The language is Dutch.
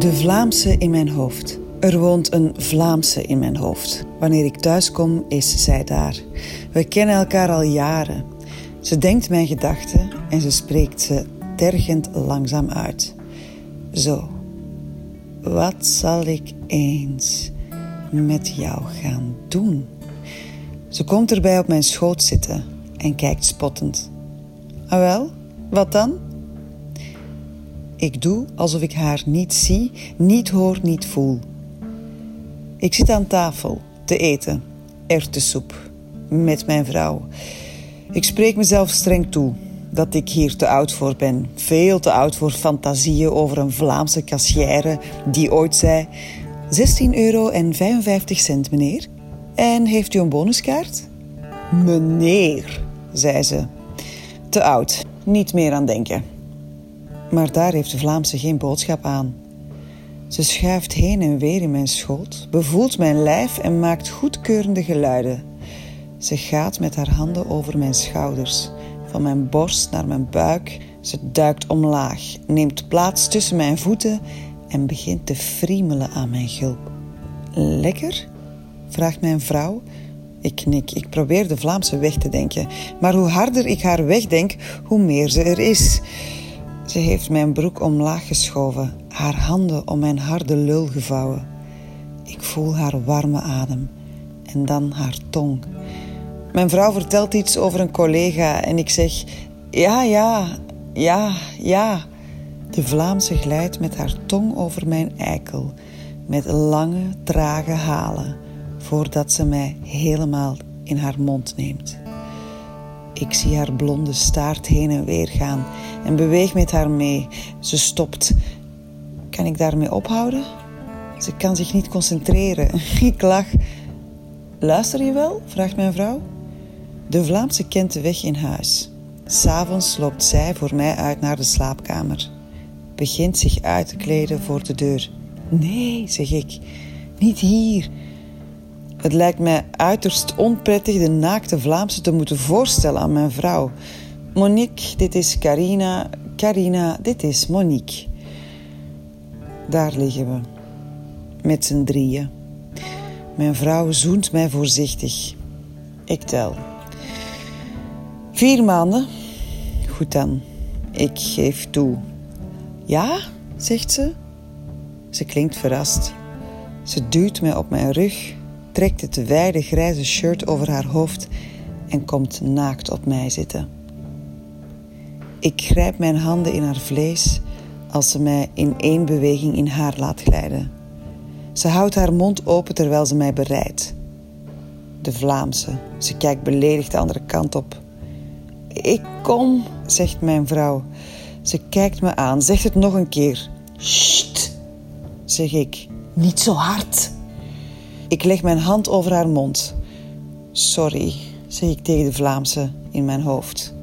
De Vlaamse in mijn hoofd. Er woont een Vlaamse in mijn hoofd. Wanneer ik thuis kom, is zij daar. We kennen elkaar al jaren. Ze denkt mijn gedachten en ze spreekt ze tergend langzaam uit. Zo, wat zal ik eens met jou gaan doen? Ze komt erbij op mijn schoot zitten en kijkt spottend. Ah wel, wat dan? Ik doe alsof ik haar niet zie, niet hoor, niet voel. Ik zit aan tafel te eten, erwtensoep, met mijn vrouw. Ik spreek mezelf streng toe dat ik hier te oud voor ben. Veel te oud voor fantasieën over een Vlaamse kassière die ooit zei... 16 euro en 55 cent, meneer. En heeft u een bonuskaart? Meneer, zei ze. Te oud, niet meer aan denken. Maar daar heeft de Vlaamse geen boodschap aan. Ze schuift heen en weer in mijn schoot, bevoelt mijn lijf en maakt goedkeurende geluiden. Ze gaat met haar handen over mijn schouders, van mijn borst naar mijn buik. Ze duikt omlaag, neemt plaats tussen mijn voeten en begint te friemelen aan mijn gulp. Lekker? vraagt mijn vrouw. Ik knik, ik probeer de Vlaamse weg te denken, maar hoe harder ik haar wegdenk, hoe meer ze er is. Ze heeft mijn broek omlaag geschoven, haar handen om mijn harde lul gevouwen. Ik voel haar warme adem en dan haar tong. Mijn vrouw vertelt iets over een collega en ik zeg: Ja, ja, ja, ja. De Vlaamse glijdt met haar tong over mijn eikel, met lange, trage halen, voordat ze mij helemaal in haar mond neemt. Ik zie haar blonde staart heen en weer gaan en beweeg met haar mee. Ze stopt. Kan ik daarmee ophouden? Ze kan zich niet concentreren. Ik lach. Luister je wel? vraagt mijn vrouw. De Vlaamse kent de weg in huis. S'avonds loopt zij voor mij uit naar de slaapkamer. Begint zich uit te kleden voor de deur. Nee, zeg ik, niet hier. Het lijkt mij uiterst onprettig de naakte Vlaamse te moeten voorstellen aan mijn vrouw. Monique, dit is Carina. Carina, dit is Monique. Daar liggen we, met z'n drieën. Mijn vrouw zoent mij voorzichtig. Ik tel. Vier maanden. Goed dan, ik geef toe. Ja, zegt ze. Ze klinkt verrast. Ze duwt mij op mijn rug, trekt het wijde grijze shirt over haar hoofd en komt naakt op mij zitten. Ik grijp mijn handen in haar vlees als ze mij in één beweging in haar laat glijden. Ze houdt haar mond open terwijl ze mij bereidt. De Vlaamse. Ze kijkt beledigd de andere kant op. Ik kom, zegt mijn vrouw. Ze kijkt me aan, zegt het nog een keer. Sst, zeg ik. Niet zo hard. Ik leg mijn hand over haar mond. Sorry, zeg ik tegen de Vlaamse in mijn hoofd.